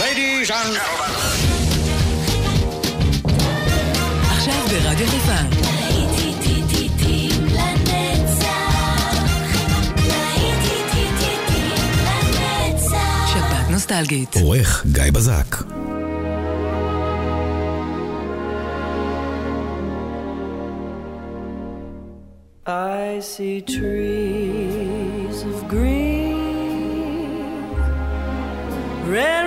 Ladies and עכשיו ברדיו חיפה. שבת נוסטלגית. עורך גיא בזק. I see trees of green, red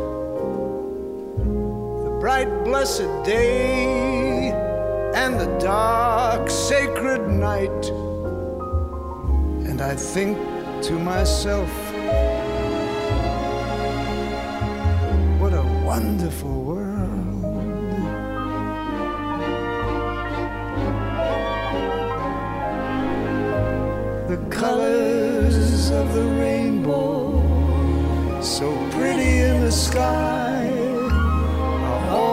bright blessed day and the dark sacred night. And I think to myself, what a wonderful world. the colors of the rainbow, so pretty in the sky,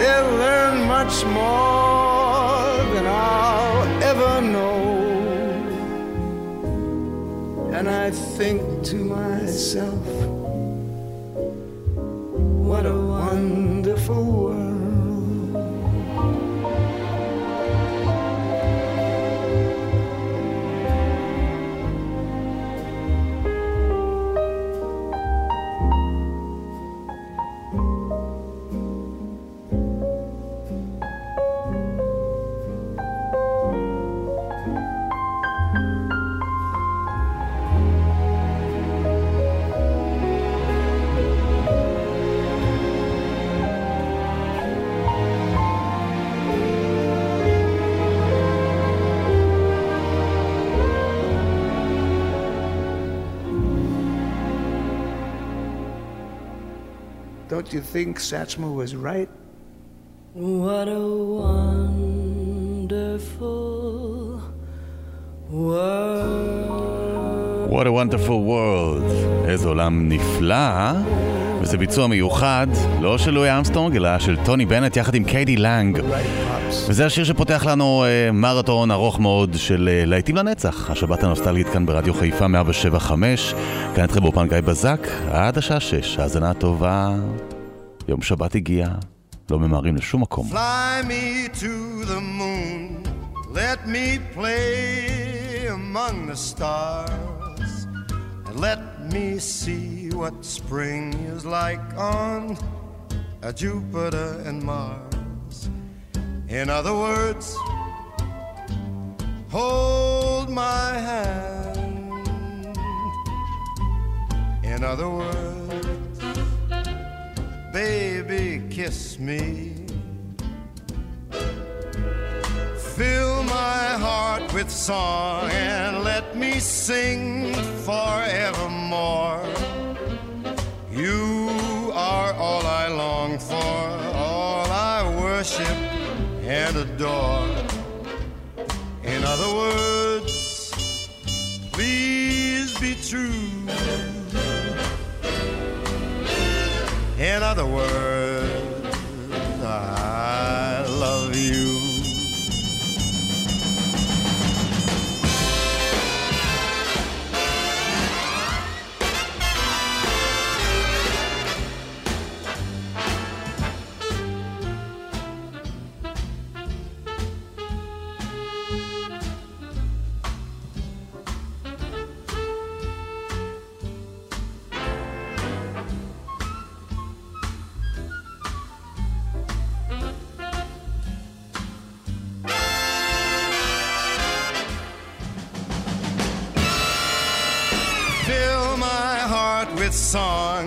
They'll learn much more than I'll ever know. And I think to myself, Don't you think Satchmo was right? What a wonderful world. What a wonderful world. איזה עולם נפלא. וזה ביצוע מיוחד, לא של לואי אמסטרונג, אלא של טוני בנט יחד עם קיידי לנג. וזה השיר שפותח לנו אה, מרתון ארוך מאוד של אה, להיטים לנצח. השבת הנוסטלגית כאן ברדיו חיפה 175. כאן איתכם באופן גיא בזק, עד השעה 6. האזנה טובה. יום שבת הגיע, לא ממהרים לשום מקום. Fly me to the moon, let me play among the stars, and let me see what spring is like on uh, Jupiter and Mars. In other words, hold my hand. In other words, baby, kiss me. Fill my heart with song and let me sing forevermore. You are all I long for, all I worship and adore. In other words, please be true. In other words, I song.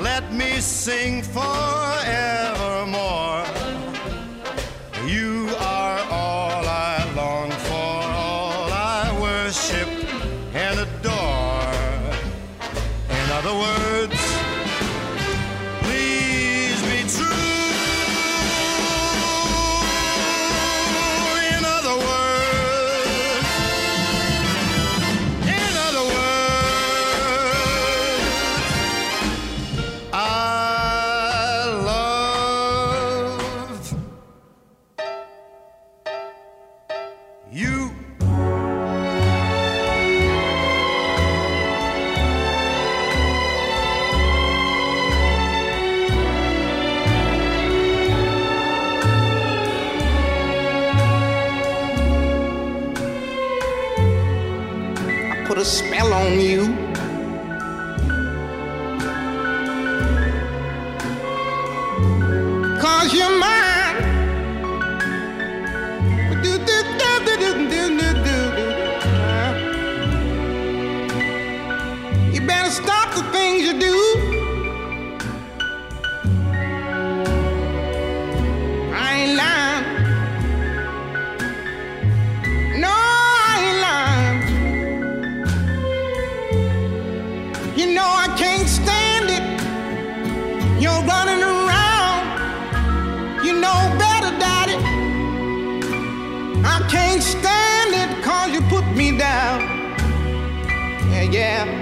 Let me sing forevermore. Can't stand it. You're running around. You know better, Daddy. I can't stand it cause you put me down. Yeah, yeah.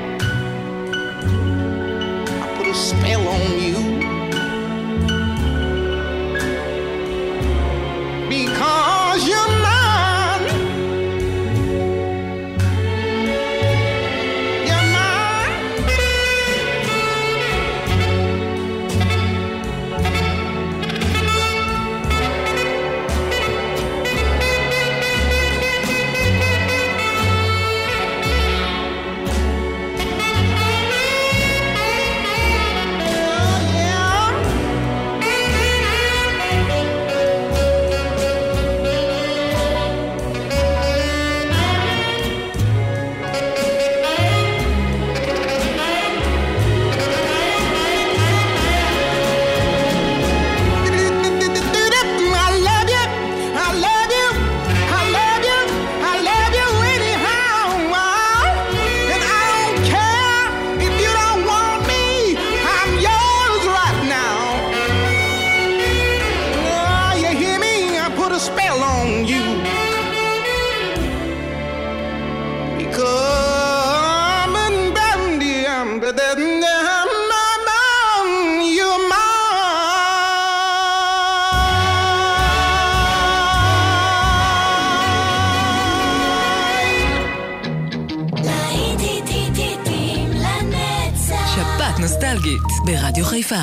נוסטלגית ברדיו חיפה.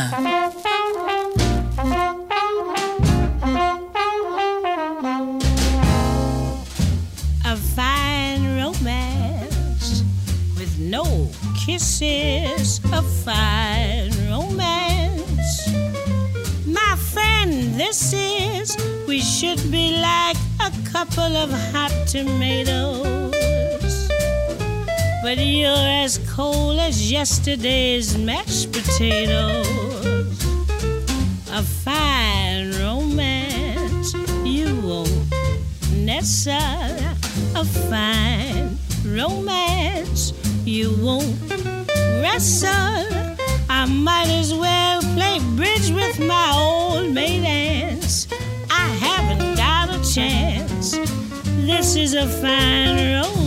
a fine romance with no kisses. A fine romance. My friend, this is, we should be like a couple of hot tomatoes. But you're as cold as yesterday's mashed potatoes. A fine romance. You won't nestle a fine romance. You won't wrestle. I might as well play bridge with my old maid aunts I haven't got a chance. This is a fine romance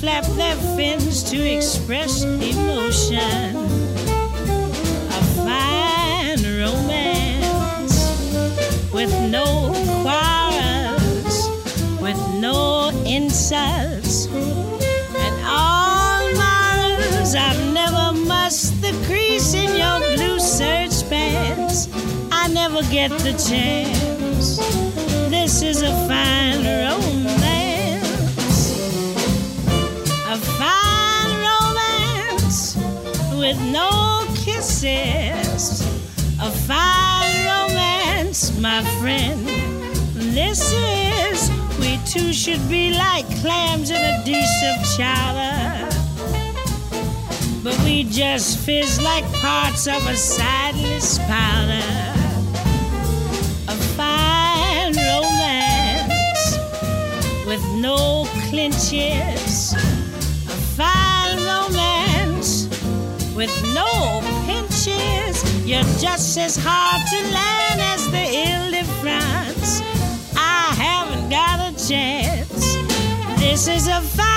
flap their fins to express emotion. A fine romance with no quarrels, with no insults, and all morals. I've never mussed the crease in your blue serge pants. I never get the chance. This is a fine romance. No kisses. A fine romance, my friend. This is, we two should be like clams in a dish of chowder. But we just fizz like parts of a Seidlitz powder. A fine romance with no clinches. With no pinches. You're just as hard to learn as the Ile de France. I haven't got a chance. This is a fine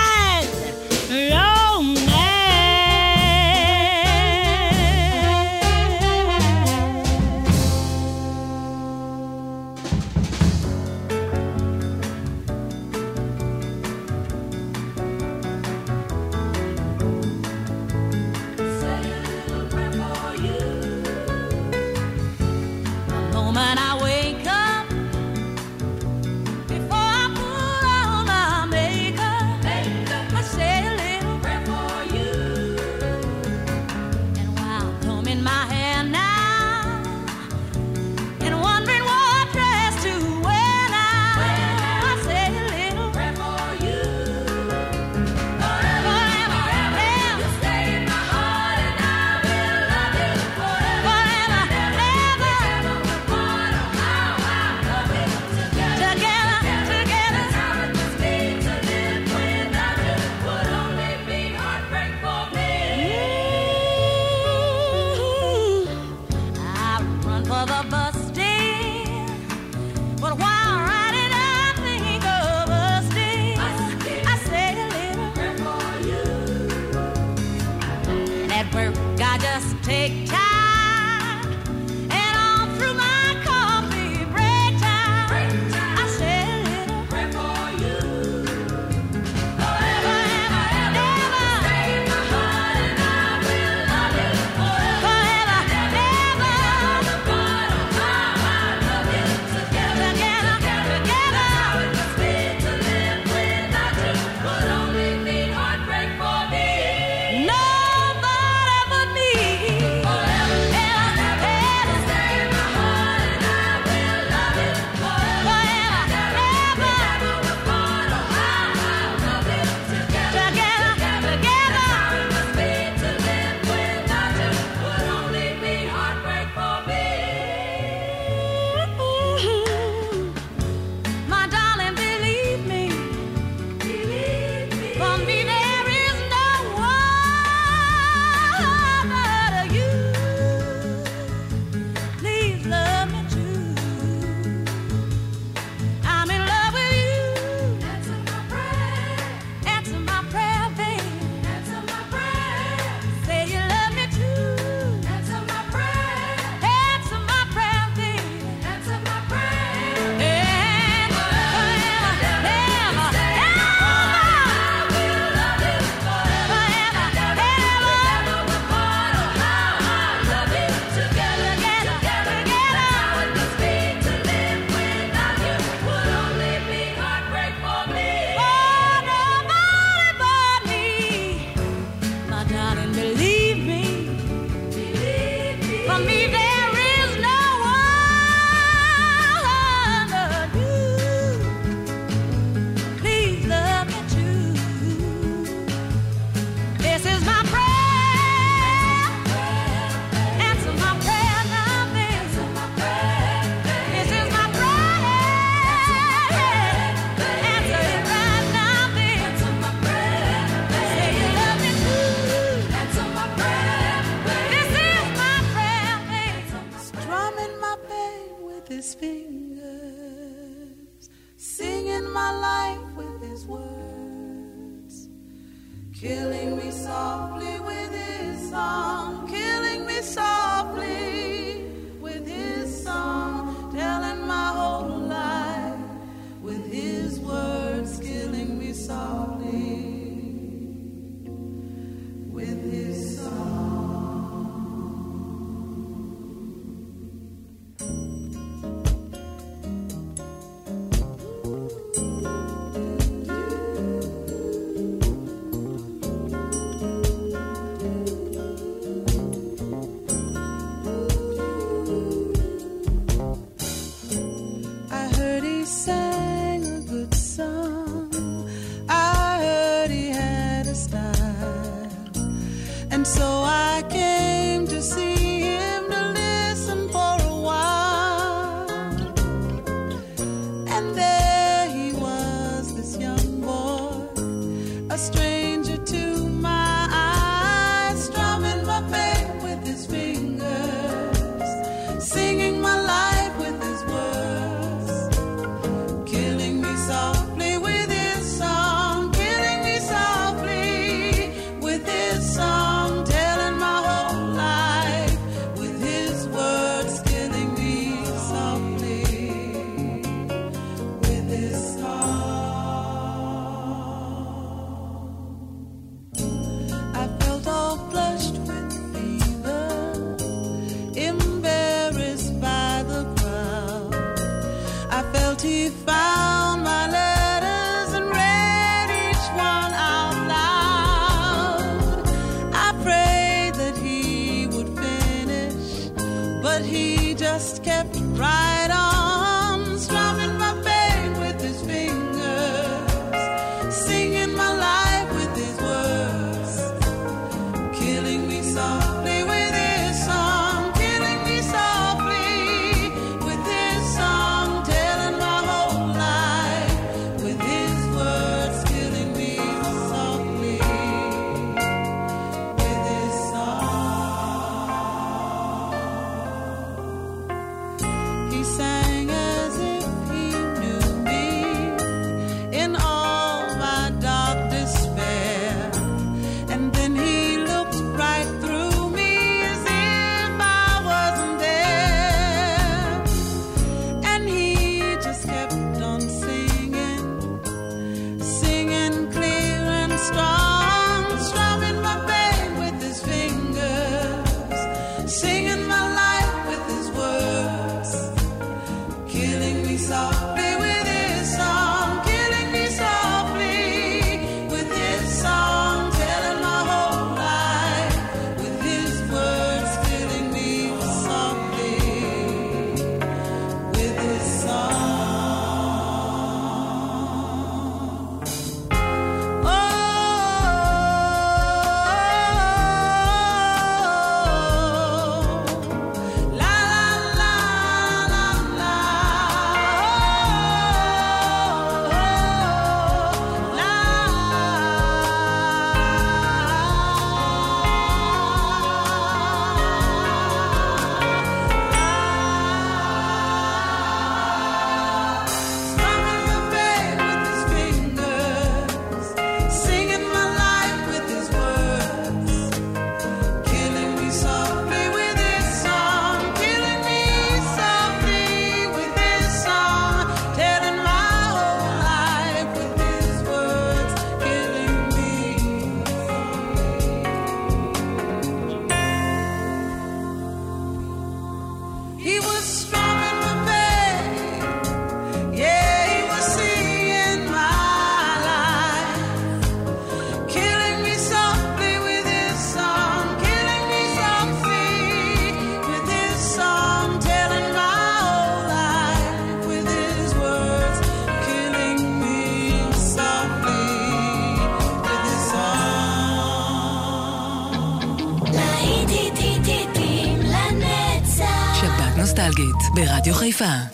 Enfin.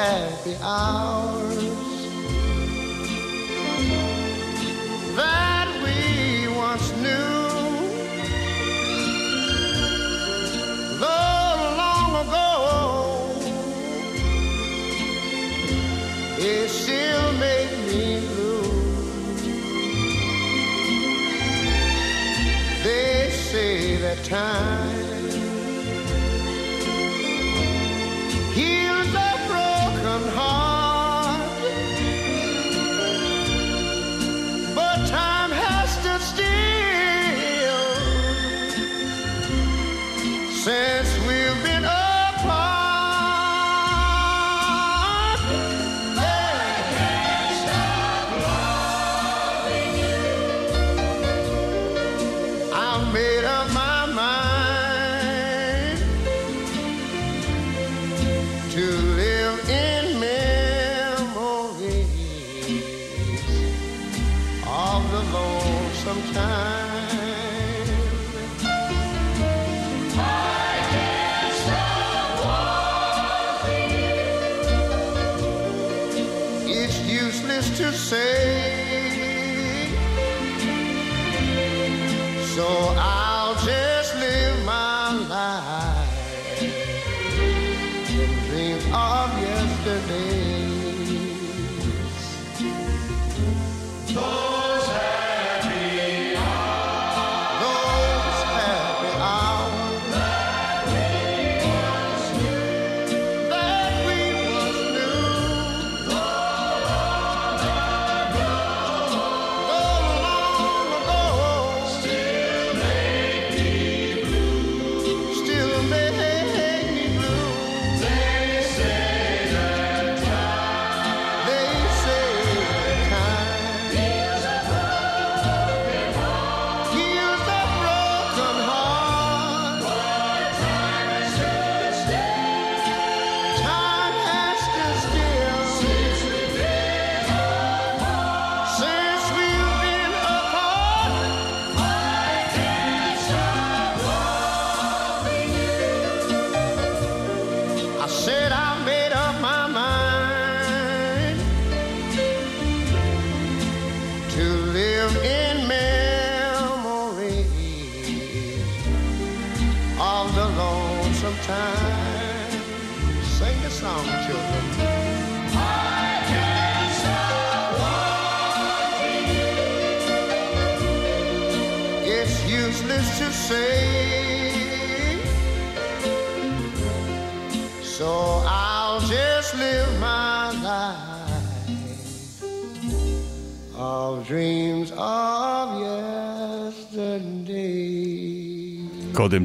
happy hours that we once knew. Though long ago, it still made me blue. They say that time.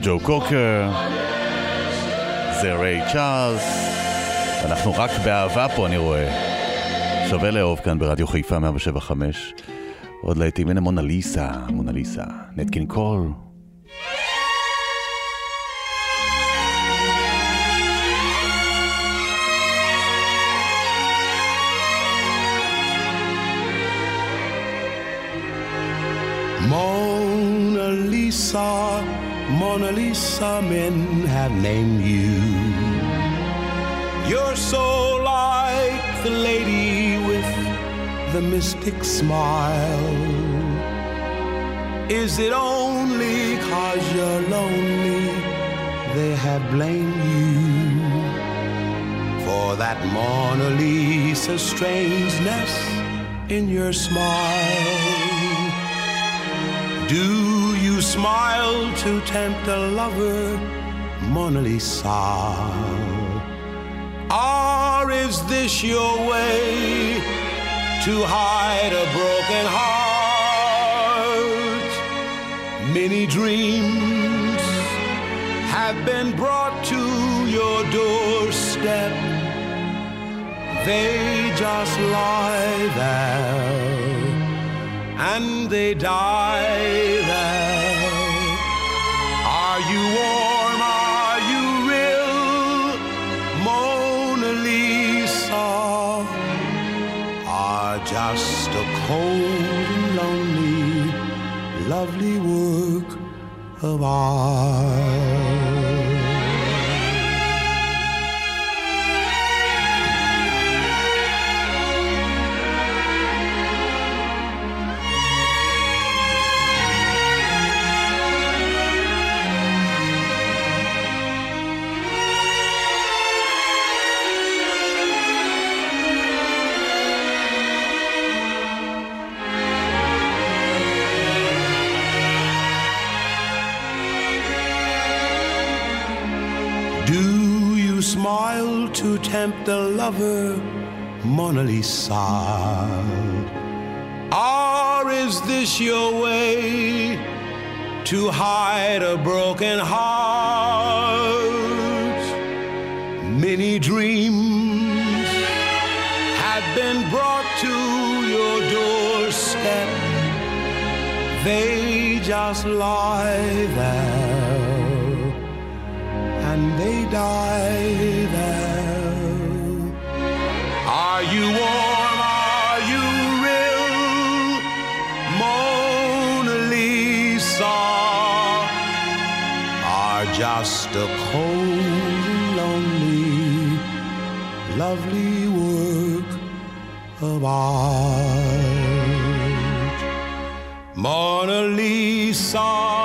ג'ו קוקר, זה ריי צ'ארלס. אנחנו רק באהבה פה, אני רואה. שווה לאהוב כאן ברדיו חיפה 175. עוד להיטים, הנה מונליסה, מונליסה. נטקין קול. Mona Lisa, Mona Lisa, men have named you. You're so like the lady with the mystic smile. Is it only cause you're lonely they have blamed you for that Mona Lisa strangeness in your smile? Do you smile to tempt a lover, Mona Lisa? Or is this your way to hide a broken heart? Many dreams have been brought to your doorstep. They just lie there and they die there. Cold and lonely, lovely work of art. A lover, Mona Lisa? Or is this your way to hide a broken heart? Many dreams have been brought to your doorstep. They just lie there and they die a cold and lonely, lovely work of art. Mona Lisa.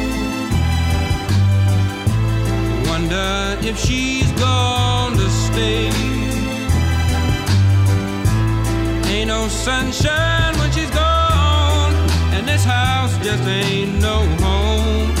Wonder if she's gone to stay. Ain't no sunshine when she's gone, and this house just ain't no home.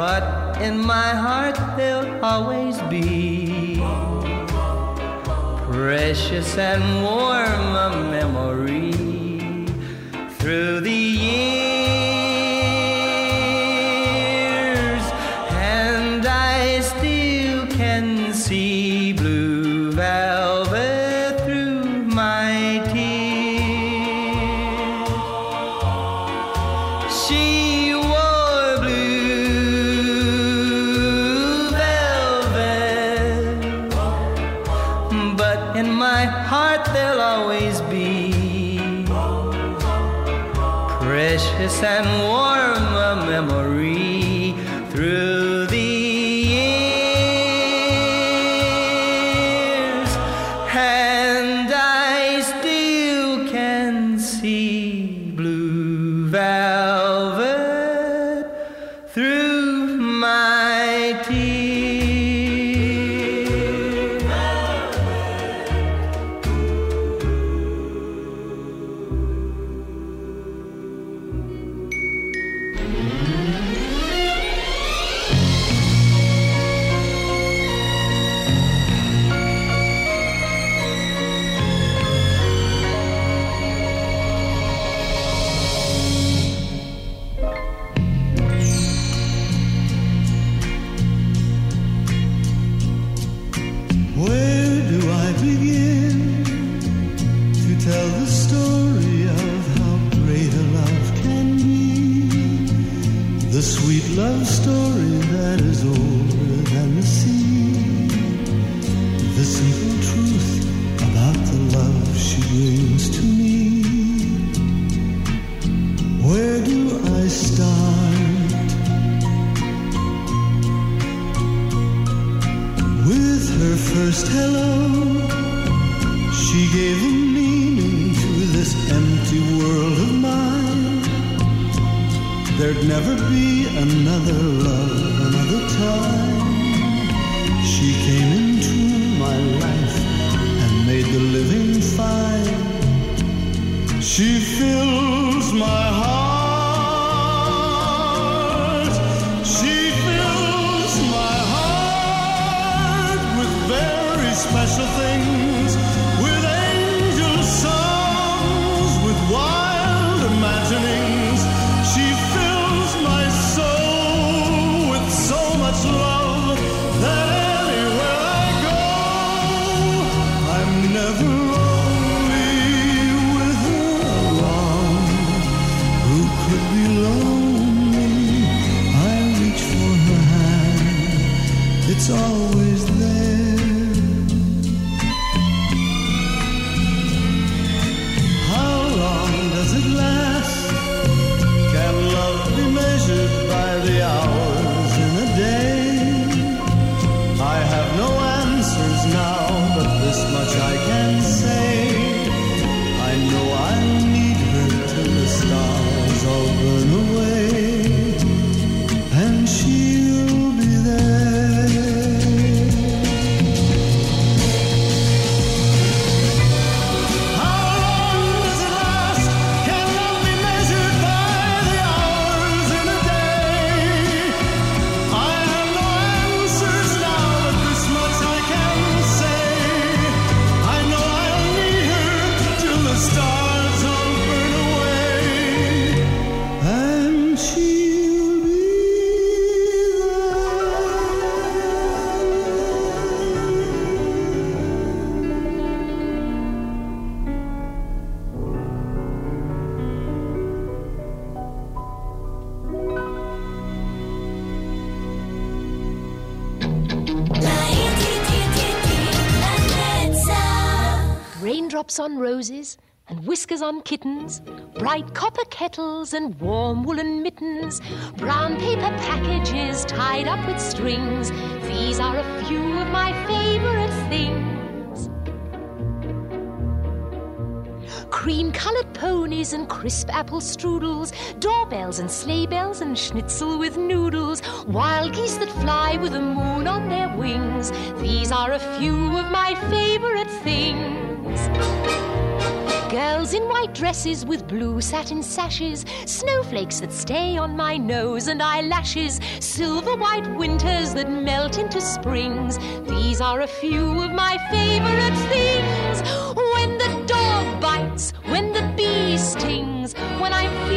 but in my heart they'll always be precious and warm a memory. Roses and whiskers on kittens, bright copper kettles and warm woolen mittens, brown paper packages tied up with strings. These are a few of my favorite things. Cream colored ponies and crisp apple strudels, doorbells and sleigh bells and schnitzel with noodles, wild geese that fly with the moon on their wings. These are a few of my favorite things. Girls in white dresses with blue satin sashes, snowflakes that stay on my nose and eyelashes, silver white winters that melt into springs. These are a few of my favorite things. When the dog bites, when the bee stings, when I'm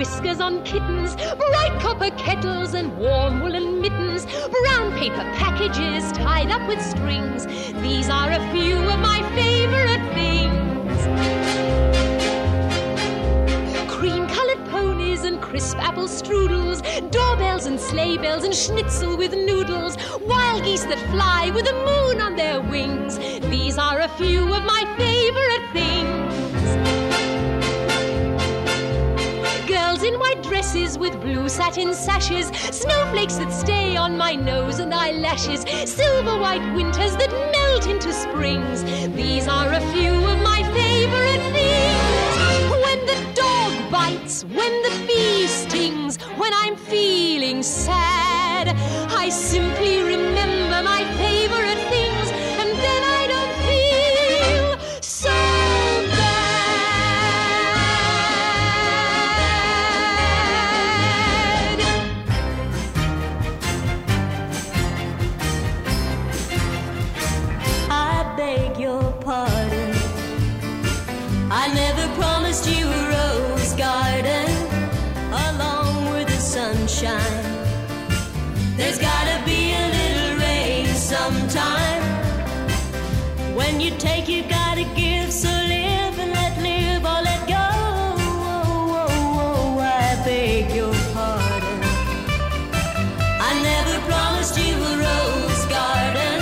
whiskers on kittens, bright copper kettles and warm woolen mittens, brown paper packages tied up with strings. These are a few of my favorite things. Cream colored ponies and crisp apple strudels, doorbells and sleigh bells and schnitzel with noodles, wild geese that fly with the moon on their wings. These are a few of my favorite things. In white dresses with blue satin sashes, snowflakes that stay on my nose and eyelashes, silver white winters that melt into springs. These are a few of my favorite things. When the dog bites, when the bee stings, when I'm feeling sad, I simply remember You take, you gotta give. So live and let live or let go. Oh, oh, oh, oh, I beg your pardon. I never promised you a rose garden.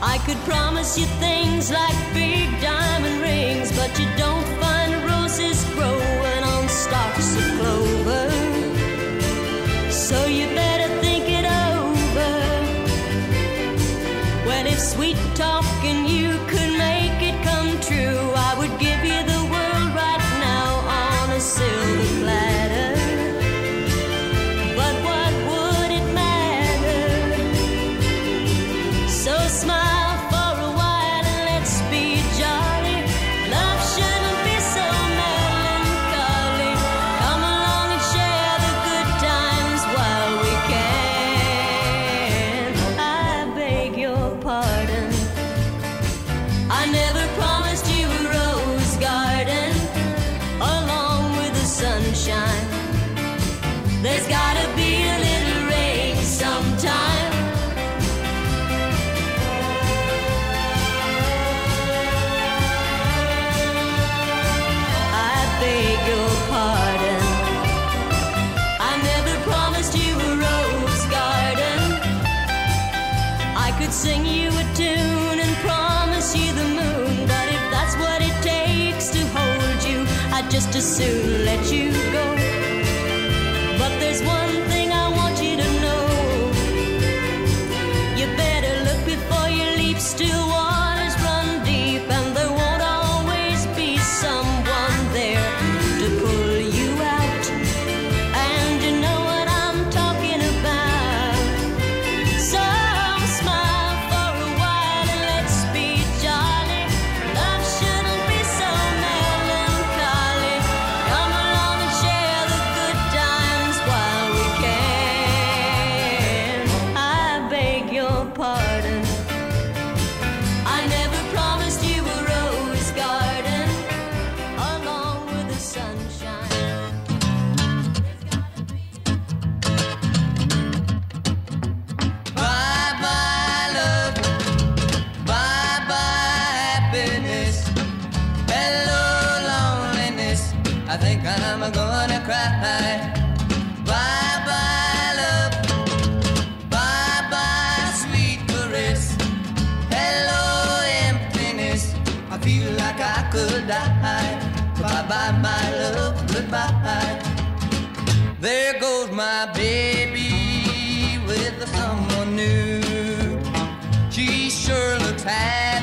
I could promise you things like could sing you a tune and promise you the moon, but if that's what it takes to hold you, I'd just as soon let you go. But there's one my baby with someone new. She sure looks happy.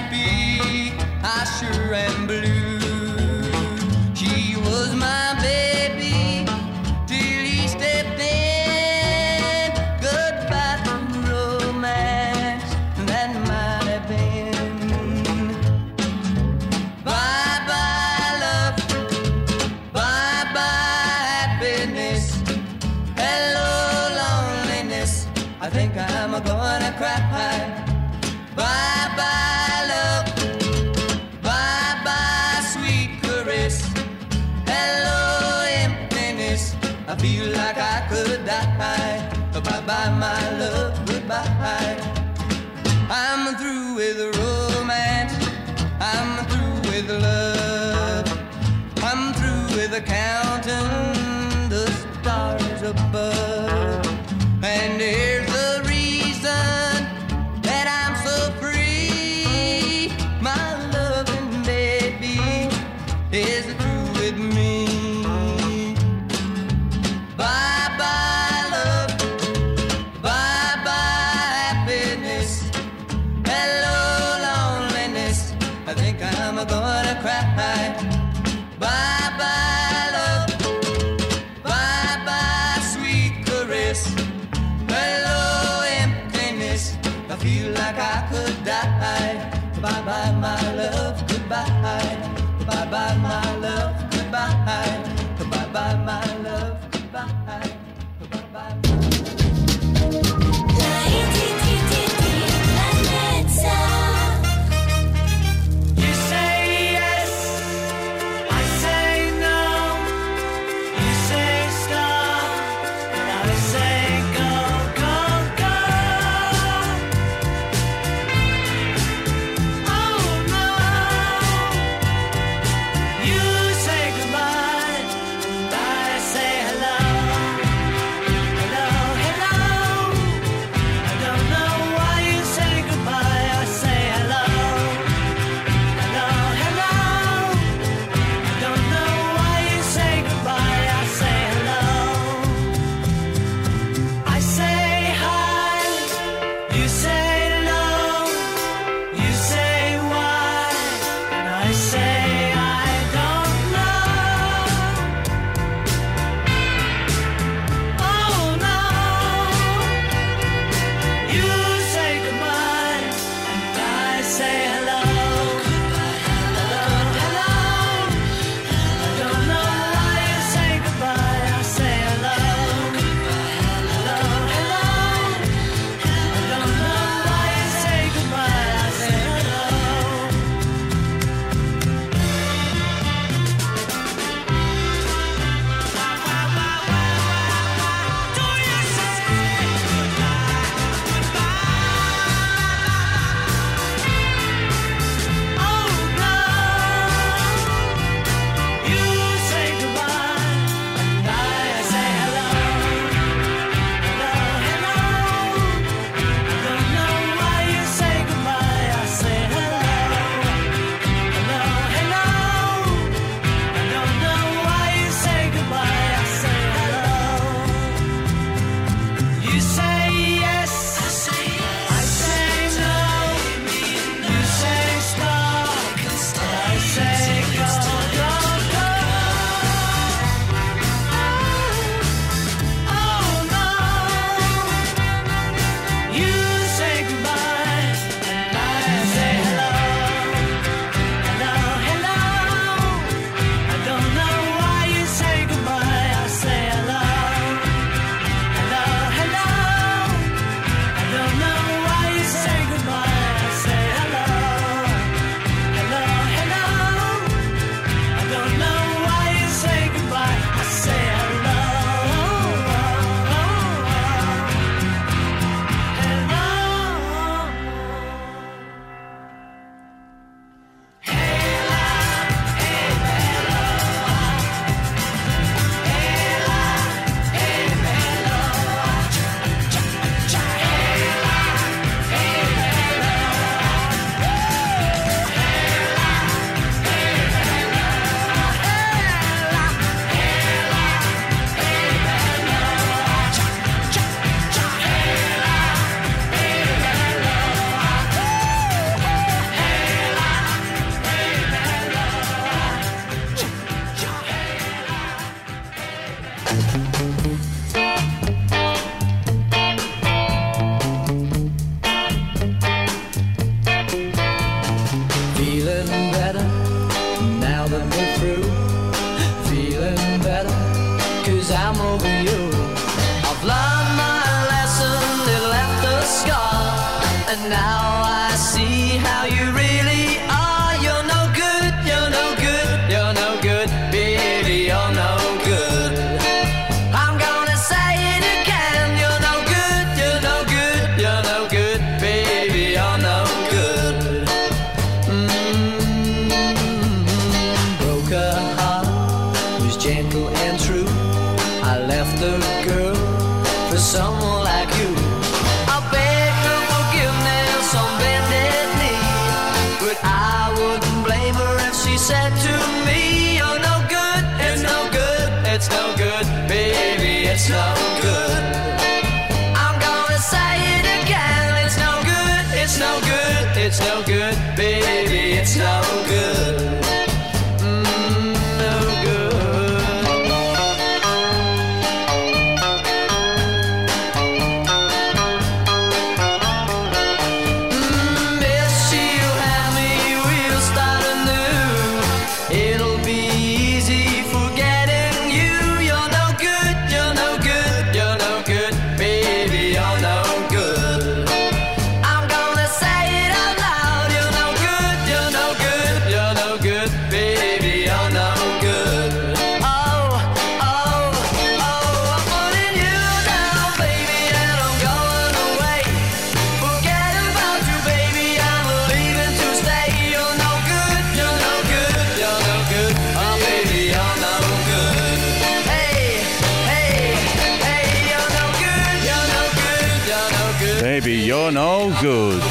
You're no good.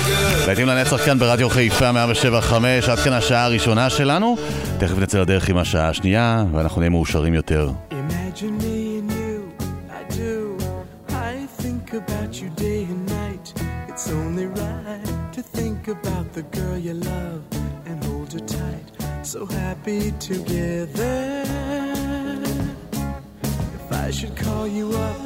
להיטים לנצח כאן ברדיו חיפה 175, עד כאן השעה הראשונה שלנו. תכף נצא לדרך עם השעה השנייה, ואנחנו נהיה מאושרים יותר. Together. If I should call you up,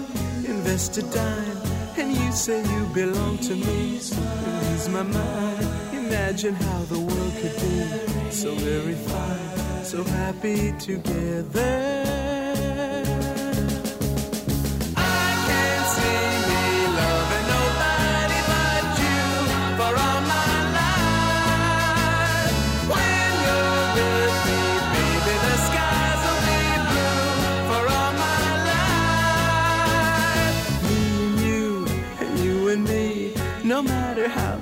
invest a dime. and you say you belong to me. Lose my mind, imagine how the world could be so very fine, so happy together.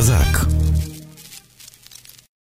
Зак.